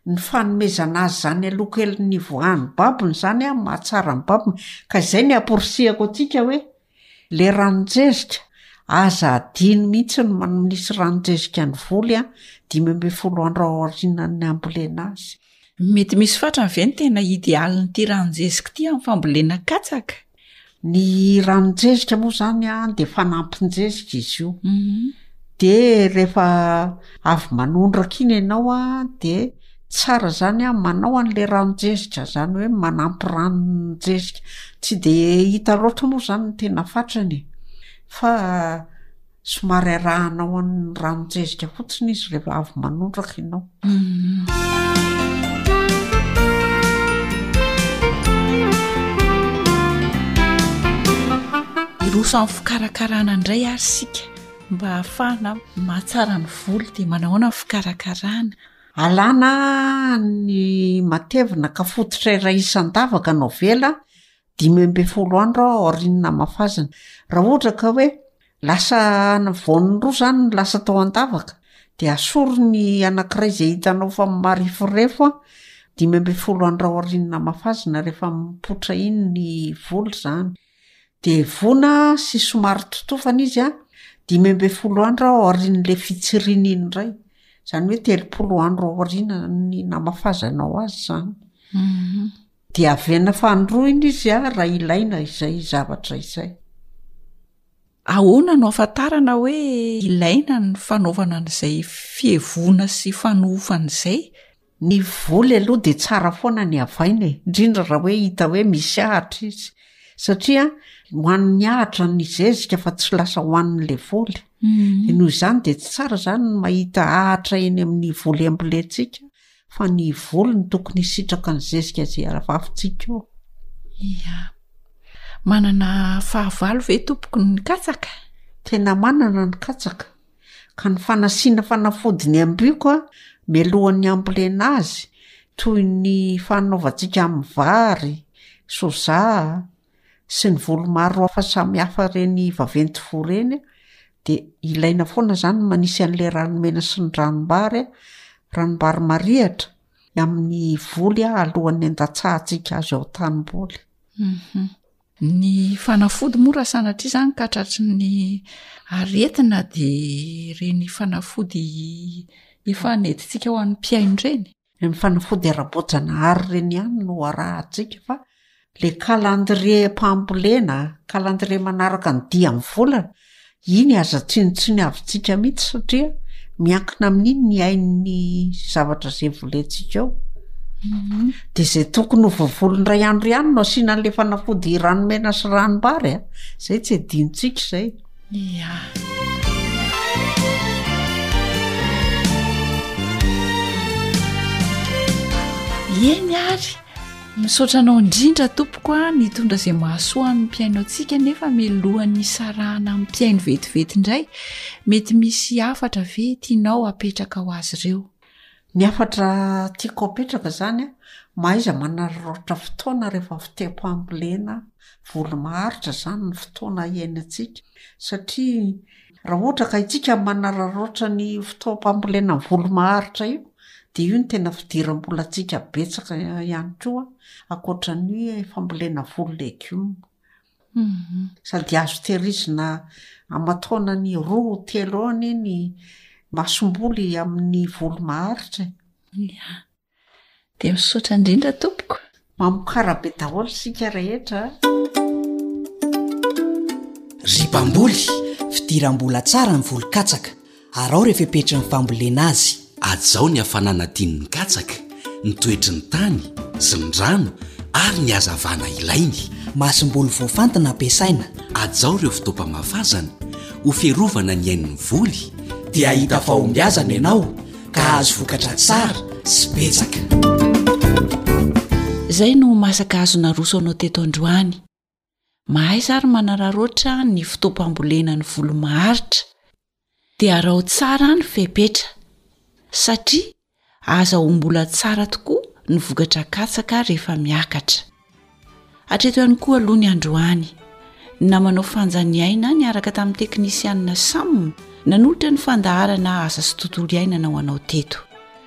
Speaker 9: ny fanomezana azy izany aloha kelin'ny hivoahan'ny babony izany an, mahatsara ny babony. Ka izay ny amporisihako antsika hoe, ilay ranon-jezika, aza adino mihitsy ny manisy ranon-jezika ny voly an, dimy ambin'ny folo andro aorianan'ny hambolena azy.
Speaker 1: Mety misy fatrany ve ny tena idealin'ity ranon-jezika ity amin'ny fambolena katsaka?
Speaker 9: Ny ranon-jezika moa zany an dia fanampin-jezika izy io, dia rehefa avy manondraka iny ianao an dia tsara zany an manao an'ilay ranon-jezika, zany hoe manampy ranon-jezika, tsy dia hita loatra moa zany ny tena fatrany e! fa Somary arahanao an'ny ranon-tsezika fotsiny izy rehefa avy manondraka ianao.
Speaker 1: Hiroso amin'ny fikarakarana indray ary sika mba hahafahana mahatsara ny volo dia manahoana ny fikarakarana.
Speaker 9: Alana ny matevina ka fototra iray isan-davaka no avela dimy ambin'ny folo andro aho aorian'ny namafazany raha ohatra ka hoe lasa any vaon'ny roa zany ny lasa tao an-davaka de asory ny anankiray zay hitanao fa mariforefo a dimy ambin'ny folo andro aho aorian'ny namafazana rehefa mipoitra iny ny voly zany de vona sy somary totofana izy a dimy ambin'ny folo andro aho aorian'le fitsiriana iny indray zany hoe telopolo andro aoriana ny namafazanao azy zany
Speaker 1: mhm.
Speaker 9: Dia averina fanoroina izy aho raha ilaina izay zavatra izay.
Speaker 1: Ahoana no ahafantarana hoe ilaina ny fanaovana an'izay fihevoana sy fanohofana izay?
Speaker 9: Ny voly aloha dia tsara foana ny havaina e, indrindra raha hoe hita hoe misy ahatra izy, satria ho an'ny ahatra ny zezika fa tsy lasa ho an'ilay voly. Dia noho izany dia tsy tsara izany ny mahita ahatra eny amin'ny voly ambolentsika fa ny volo no tokony hisitraka ny zezika izay aravavintsika eo
Speaker 1: ia manana fahavalo ve tompoko ny katsaka
Speaker 9: tena manana ny katsaka ka ny fanasiana fanafody ny ambioko a mialohan'ny ambolena azy toy ny fanaovantsika amin'ny vary soza sy ny volo maro hafa samy hafa ireny vaventy fo ireny dia ilaina foana izany ny manisy an'ilay ranomena sy ny ranom-bary ranom-bary marihatra amin'ny voly alohan'ny andatsahantsika azy ao tanimboly.
Speaker 1: Mhm. Ny fanafody moa raha sanatria izany ka tratry ny aretina dia ireny fanafody efa nentitsika ho an'ny mpihaino ireny.
Speaker 9: Ny fanafody ara-boajanahary ireny ihany no arahantsika fa ilay kalandriem-pambolena, kalandrie manaraka ny dia amin'ny volana, iny aza tsinontsinona havintsika mihitsy satria miankina amin'iny ny ain'ny zavatra izay volentsika ao. Dia izay tokony ho voavolo indray andro ihany no asiana an'ilay fanafody ranomena sy ranom-bary a, izay tsy adinontsika izay.
Speaker 1: Eny ary misaotra anao indrindra tompoko a nitondra izay mahasoa amin'ny mpiaino antsika nefa milohan'ny isarahana amin'ny mpiaino vetivety indray mety misy hafatra ve tianao apetraka ho azy ireo
Speaker 9: Ny hafatra tiako apetraka izany a, mahaiza manararaotra fotoana rehefa fotoam-pambolena voly maharitra izany ny fotoana iainantsika satria raha ohatra ka isika manararaotra ny fotoam-pambolena voly maharitra io dia io no tena fidiram-bolantsika betsaka ihany koa ankoatra ny hoe fambolena voly legioma. sady azo tehirizina aman-taonany roa telo eo anie ny masomboly amin'ny volo maharitra
Speaker 1: e dia misaotra indrindra tompoko
Speaker 9: mamokara be daholo isika rehetra
Speaker 7: ry mpamboly fidiram-bola tsara ny volon-katsaka Arao ireo fepetry ny fambolena azy.
Speaker 3: Hajao ny hafanana tian'ny katsaka, ny toetry ny tany sy ny rano ary ny hazavana ilainy.
Speaker 7: Masomboly voafantina ampiasaina.
Speaker 3: Hajao ireo fotoam-pamafazana ho fiarovana ny ain'ny voly,
Speaker 7: dia hahita fahombiazana ianao ka hahazo vokatra tsara sy betsaka.
Speaker 1: Izay no masaka azo naroso anao teto androany. Mahaiza ary manararaotra ny fotoam-pambolena ny voly maharitra, dia araho tsara ny fepetra, satria aza ho mbola tsara tokoa ny vokatra katsaka rehefa miakatra. Hatreto ihany koa aloha ny androany, ny namanao Fanja ny aina niaraka tamin'ny teknisianina Sam nanolotra ny fandaharana Asa sy Tontolo iainana ho anao teto.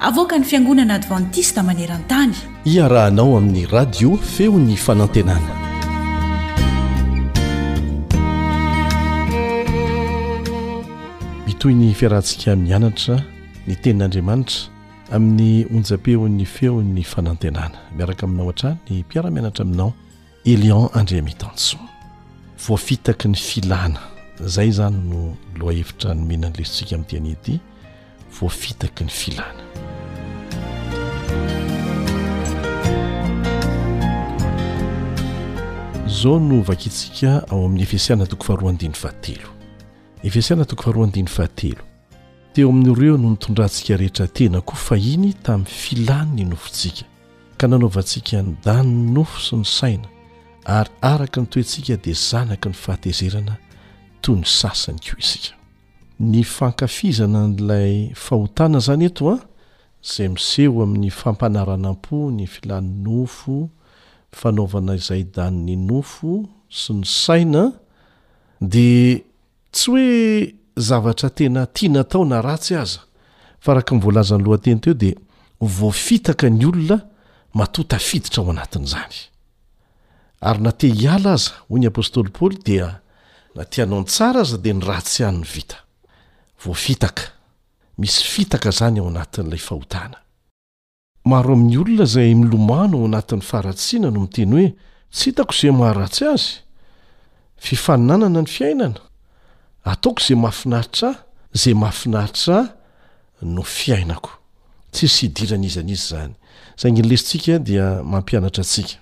Speaker 1: Avoakan'ny Fiangonana Advantista maneran-tany.
Speaker 10: Iarahanao amin'ny Radio Feon'ny Fanantenana. Mitohy ny fiarahantsika mianatra ny tenin'Andriamanitra amin'ny onjam-peon'ny Feon'ny Fanantenana. Miaraka aminao hatrany ny mpiara-mianatra aminao. Elion Andriamitansoa. Voafitaky ny filana. Izay izany no lohahevitra nomena ny lesotsika amin'ity anio ity, voafitaky ny filana. Izao no vakintsika ao amin'ny Efesiana toko faharoa andininy fahatelo. Efesiana toko faharoa andininy fahatelo. Teo amin'ireo no nitondrantsika rehetra tena koa fahiny tamin'ny filany ny nofontsika. ka nanaovantsika ny dany ny nofo sy ny saina ary araka ny toetsika dia zanaky ny fahatezerana toy ny sasany koa isika. Ny fankafizana an'ilay fahotana izany eto an, izay miseho amin'ny fampanaranam-po ny filan'ny nofo, fanaovana izay dany ny nofo sy ny saina, dia Tsy hoe zavatra tena tiana atao na ratsy aza, fa araka ny voalazan'ny lohateny teo dia voafitaka ny olona matoa tafiditra ao anatin'izany. Ary na te hiala aza, hoy ny apostoly Paoly, dia na te hanao ny tsara aza dia ny ratsy ihany no vita. Voafitaka. Misy fitaka izany ao anatin'ilay fahotana. Maro amin'ny olona izay milomano ao anatin'ny faharatsiana no miteny hoe, Tsy hitako izay maharatsy azy. Fifaninanana ny fiainana. Ataoko izay mahafinaritra ahy, izay mahafinaritra ahy no fiainako. Tsisy hidiran'iza n'iza izany. Saingy ny lesintsika dia mampianatra antsika,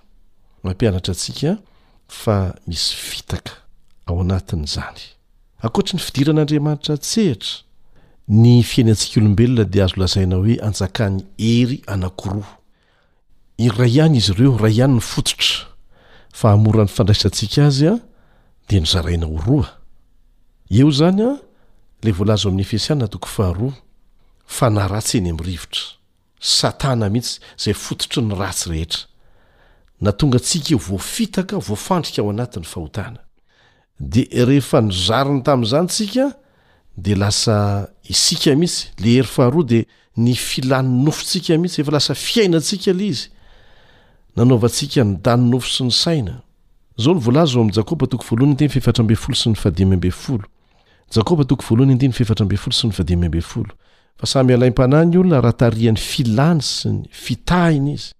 Speaker 10: mampianatra antsika fa misy fitaka ao anatin'izany. Ankoatry ny fidiran'Andriamanitra an-tsehatra, ny fiainantsika olombelona dia azo lazaina hoe anjakan'ny hery anankiroa. Iray ihany izy ireo, iray ihany ny fototra, fa hahamora ny fandraisantsika azy dia nozaraina ho roa. Eo izany ilay voalaza ao amin'ny Efesiana toko faharoa, fanahy ratsy eny amin'ny rivotra, Satana mihitsy, izay fototry ny ratsy rehetra. Nahatonga antsika ho voafitaka, voafandrika ao anatin'ny fahotana. De rehefa nozariny tamin'izany tsika de lasa isika mihitsy, le hery faharoa de ny filan'ny nofontsika mihitsy, efa lasa fiainantsika le izy, nanaovantsika ny dan'ny nofo sy ny saina. Zao no voalaza ao amin'ny Jakoba toko voalohany andininy fahefatra ambin'ny folo sy ny fahadimy ambin'ny folo. Jakoba toko voalohany andininy fahefatra ambin'ny folo sy ny fahadimy ambin'ny folo. Fa samy alaim-panahy ny olona raha tarihan'ny filany sy ny fitahiny izy.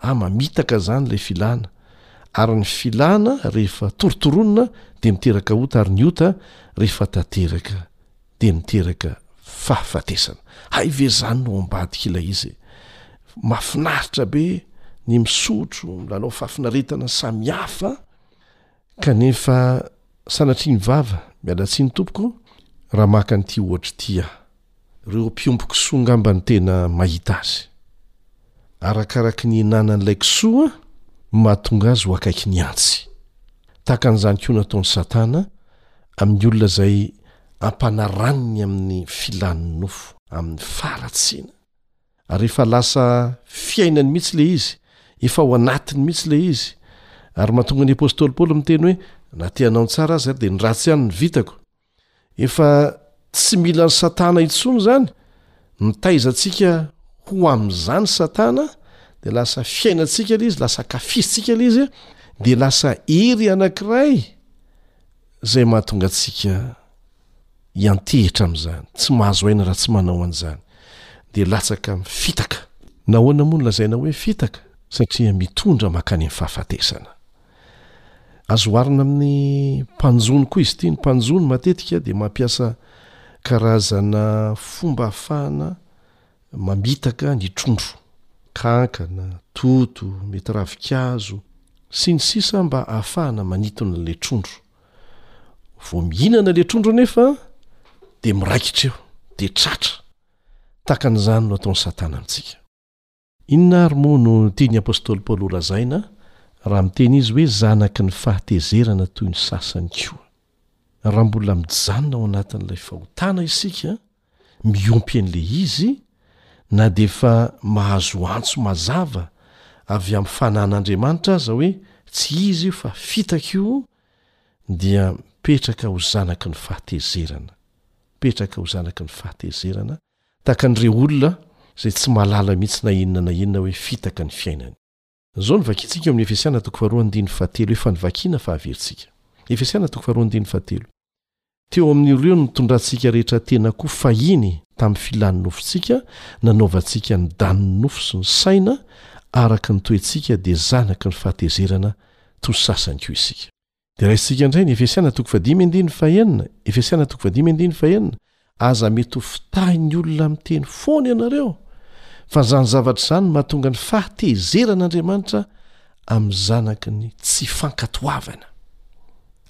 Speaker 10: A Mamitaka izany ilay filana, ary ny filana rehefa torotoronina dia miteraka ota ary ny ota rehefa tanteraka dia miteraka fahafatesana. Hay ve izany no ambadik'ilay izy e! Mahafinaritra be ny misotro, milalao fahafinaretana samihafa. Kanefa sanatria ny vava, miala tsiny tompoko raha maka an'ity ohatra ity aho. Ireo mpiompy kisoa angamba no tena mahita azy. Arakaraky ny henanan'ilay kisoa no mahatonga azy ho akaiky ny antsy. Tahaka an'izany koa no ataon'i Satana amin'ny olona izay ampanaraniny amin'ny filàn'ny nofo, amin'ny faharatsiana. ary efa lasa fiainany mihitsy ilay izy, efa ao anatiny mihitsy ilay izy, ary mahatonga ny apostoly Paoly miteny hoe, na te hanao ny tsara aza aho dia ny ratsy ihany no vitako. Efa tsy mila an'i Satana intsony izany, mitaiza antsika ho amin'izany Satana, dia lasa fiainantsika ilay izy, lasa ankafizintsika ilay izy, dia lasa hery anankiray, Izay mahatonga antsika hiantehitra amin'izany, tsy mahazo aina raha tsy manao an'izany, dia latsaka amin'ny fitaka. Nahoana moa no lazaina hoe fitaka? Satria mitondra mankany amin'ny fahafatesana. Azo oharina amin'ny mpanjono koa izy ity. Ny mpanjono matetika dia mampiasa karazana fomba ahafahana mamitaka ny trondro, kankana, toto, mety ravinkazo, sy ny sisa mba ahafahana manintona an'ilay trondro. Vao mihinana ilay trondro anefa dia miraikitra eo, dia tratra. Tahaka an'izany no ataon'i Satana amintsika. Inona àry moa no tian'ny apostoly Paoly holazaina raha miteny izy hoe zanaky ny fahatezerana toy ny sasany koa? Raha mbola mijanona ao anatin'ilay fahotana isika, miompy an'ilay izy na dia efa mahazo antso mazava avy amin'ny fanan'Andriamanitra aza hoe tsy izy io fa fitaka io dia mipetraka ho zanaky ny fahatezerana mipetraka ho zanaky ny fahatezerana tahaka an'ireo olona izay tsy mahalala mihitsy na inona na inona hoe fitaka ny fiainany Izao no vakintsika eo amin'ny Efesiana toko faharoa andininy fahatelo, efa novakina fa averintsika. Efesiana toko faharoa andininy fahatelo, Teo amin'ireo nitondrantsika rehetra tena koa fahiny tamin'ny filan'ny nofontsika, nanaovantsika ny danin'ny nofo sy ny saina araka ny toetsika dia zanaky ny fahatezerana, toy ny sasany koa isika. Dia raisintsika indray ny Efesiana toko fahadimy andininy fahenina, Efesiana toko fahadimy andininy fahenina, aza mety ho fitahin'ny olona amin'ny teny foana ianareo, fa izany zavatra izany mahatonga ny fahatezeran'Andriamanitra amin'ny zanaky ny tsy fankatoavana.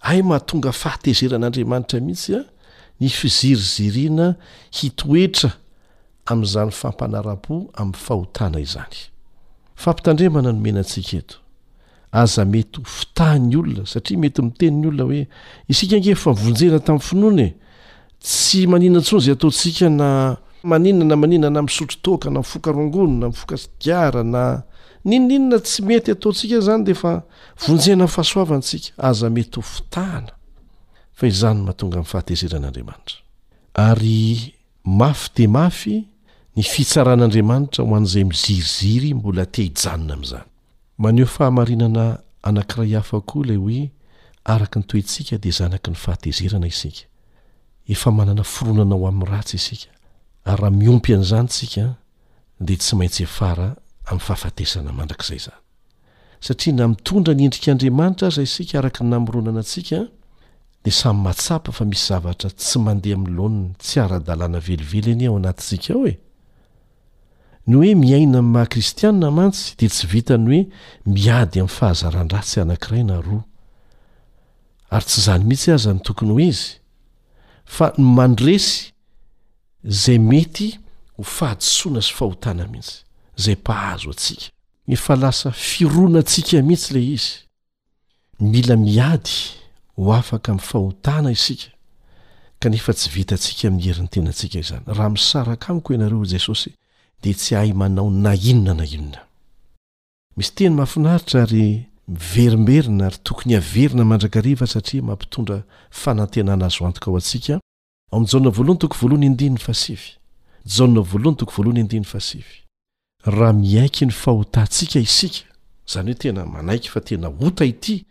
Speaker 10: Hay mahatonga fahatezeran'Andriamanitra mihitsy a, ny fiziriziriana hitoetra amin'izany fampanarapo amin'ny fahotana izany. Fampitandremana nomena antsika eto. aza mety ho fitahin'ny olona satria mety miteny ny olona hoe isika ange efa vonjena tamin'ny finoana e tsy manina intsony izay ataontsika na manina na manina na misotro toaka na mifoka rongony na mifoka sigara na ninoninona tsy mety ataontsika izany dia efa vonjena ny fahasoavantsika aza mety ho fitahana fa izany mahatonga amin'ny fahatezeran'andriamanitra ary mafy dia mafy ny fitsaran'andriamanitra ho an'izay miziriziry mbola te hijanona amin'izany Maneho fahamarinana anankiray hafa koa ilay hoe araka ny toetsika dia zanaky ny fahatezerana isika. Efa manana fironana ho amin'ny ratsy isika, ary raha miompy an'izany isika dia tsy maintsy hiafara amin'ny fahafatesana mandrakizay izany. Satria na mitondra ny endrik'Andriamanitra aza isika araka ny namoronana antsika dia samy mahatsapa fa misy zavatra tsy mandeha amin'ny laoniny tsy ara-dalàna velively anie ao anatintsika ao e! Ny hoe miaina amin'ny maha kristiana mantsy dia tsy vitan'ny hoe miady amin'ny fahazaran-dratsy anankiray na roa, ary tsy izany mihitsy aza no tokony ho izy, fa ny mandresy izay mety ho fahadisoana sy fahotana mihitsy, izay mpahazo antsika. Efa lasa fironantsika mihitsy ilay izy. Mila miady ho afaka amin'ny fahotana isika, kanefa tsy vitantsika amin'ny herin'ny tenantsika izany. Raha misaraka amiko ianareo, hoy Jesosy, dia tsy hahay manao na inona na inona. Misy teny mahafinaritra ary miverimberina ary tokony haverina mandrakariva satria mampitondra fanantenana azo antoka ho antsika Ao amin'ny Jaona voalohany toko voalohany andininy fahasivy. Jaona voalohany toko voalohany andininy fahasivy. Raha miaiky ny fahotantsika isika, izany hoe tena manaiky fa tena ota ity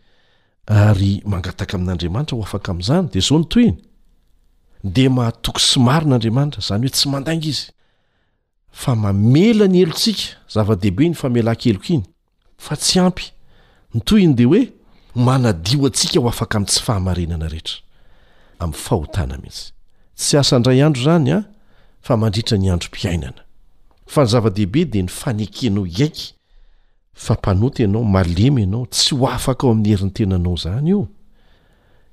Speaker 10: ary mangataka amin'Andriamanitra ho afaka amin'izany, dia izao ny tohiny, Dia mahatoky sy marina Andriamanitra, izany hoe tsy mandainga Izy. fa mamela ny helotsika, zava-dehibe iny famelan-keloka iny, fa tsy ampy. Ny tohiny dia hoe manadio antsika ho afaka amin'ny tsy fahamarinana rehetra, amin'ny fahotana mihitsy. Tsy asa indray andro izany an, fa mandritra ny androm-piainana. Fa ny zava-dehibe dia ny fanekenao hiaiky fa mpanota ianao, malemy ianao, tsy ho afaka ao amin'ny herin'ny tenanao izany io.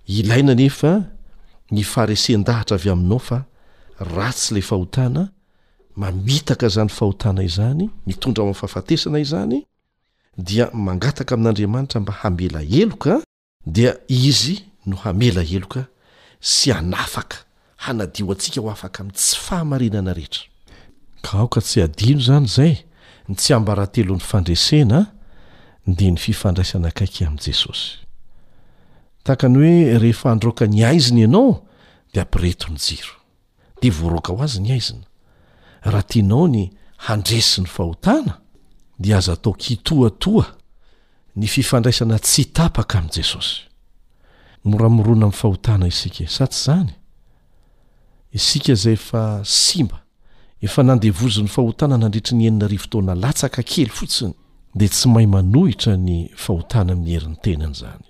Speaker 10: Ilaina anefa ny faharesen-dahatra avy aminao fa ratsy ilay fahotana, mamitaka izany fahotana izany, mitondra ho amin'ny fahafatesana izany, dia mangataka amin'Andriamanitra mba hamela heloka, dia Izy no hamela heloka sy hanafaka, hanadio antsika ho afaka amin'ny tsy fahamarinana rehetra. Ka aoka tsy hadino izany izay, ny tsiambaratelon'ny fandresena dia ny fifandraisana akaiky amin'i Jesosy. Tahaka ny hoe rehefa handroaka ny haizina ianao dia ampireheto ny jiro. dia voaroaka ho azy ny haizina. Raha tianao ny handresy ny fahotana, dia aza atao kitoatoa ny fifandraisana tsy tapaka amin'i Jesosy. Mora mirona amin'ny fahotana isika, sa tsy izany? Isika izay efa simba, efa nandevozin'ny fahotana nandritry ny enina arivo taona latsaka kely fotsiny, dia tsy mahay manohitra ny fahotana amin'ny herin'ny tenany izany.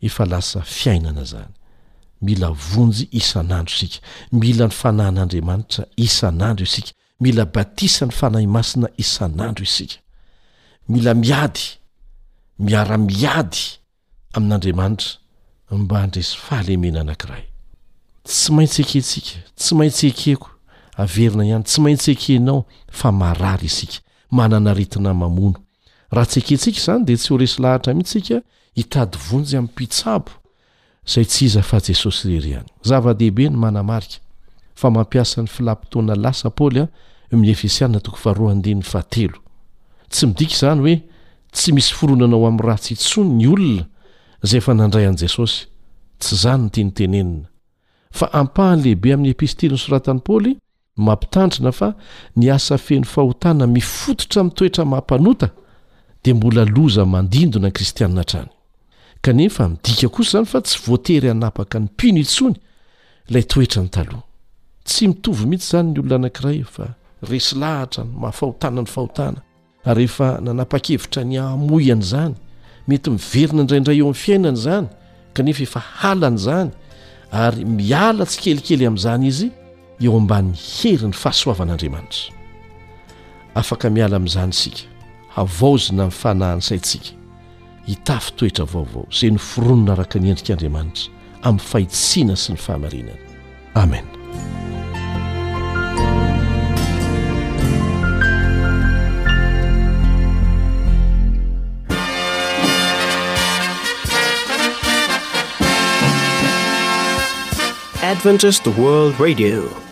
Speaker 10: efa lasa fiainana izany mila vonjy isan'andro isika mila ny fanahin'andriamanitra isan'andro isika mila batisa ny fanahy masina isan'andro isika mila miady miara-miady amin'andriamanitra mba handresy fahalemena anankiray tsy maintsy ekentsika tsy maintsy ekeko averina ihany tsy maintsy ekenao fa marary isika manana retina mamono Raha tsy ekentsika izany dia tsy ho resy lahatra mihitsy isika hitady vonjy amin'ny mpitsabo izay tsy iza fa Jesosy irery ihany. Zava-dehibe ny manamarika fa mampiasa ny filam-potoana lasa Paoly amin'ny Efesiana toko faharoa andininy fahatelo. Tsy midika izany hoe tsy misy fironana ho amin'ny ratsy intsony ny olona izay efa nandray an'i Jesosy, tsy izany ny tiany tenenina. Fa ampahany lehibe amin'ny epistily nosoratan'i Paoly Mampitandrina fa ny asa feno fahotana mifototra amin'ny toetra maha-mpanota dia mbola loza mandindona ny kristiana hatrany. Kanefa midika kosa izany fa tsy voatery hanapaka ny mpino intsony ilay toetrany taloha. Tsy mitovy mihitsy izany ny olona anankiray efa resy lahatra ny maha-fahotana ny fahotana. Rehefa nanapa-kevitra ny hamoy an'izany, mety miverina indraindray eo amin'ny fiainany izany, kanefa efa halany izany, ary miala tsikelikely amin'izany izy eo ambanin'ny herin'ny fahasoavan'Andriamanitra. Afaka miala amin'izany isika, havaozina amin'ny fanahin'ny saintsika. hitafy toetra vaovao izay noforonina araka ny endrik'Andriamanitra amin'ny fahitsiana sy ny fahamarinana. Amena.
Speaker 11: Adventist World Radio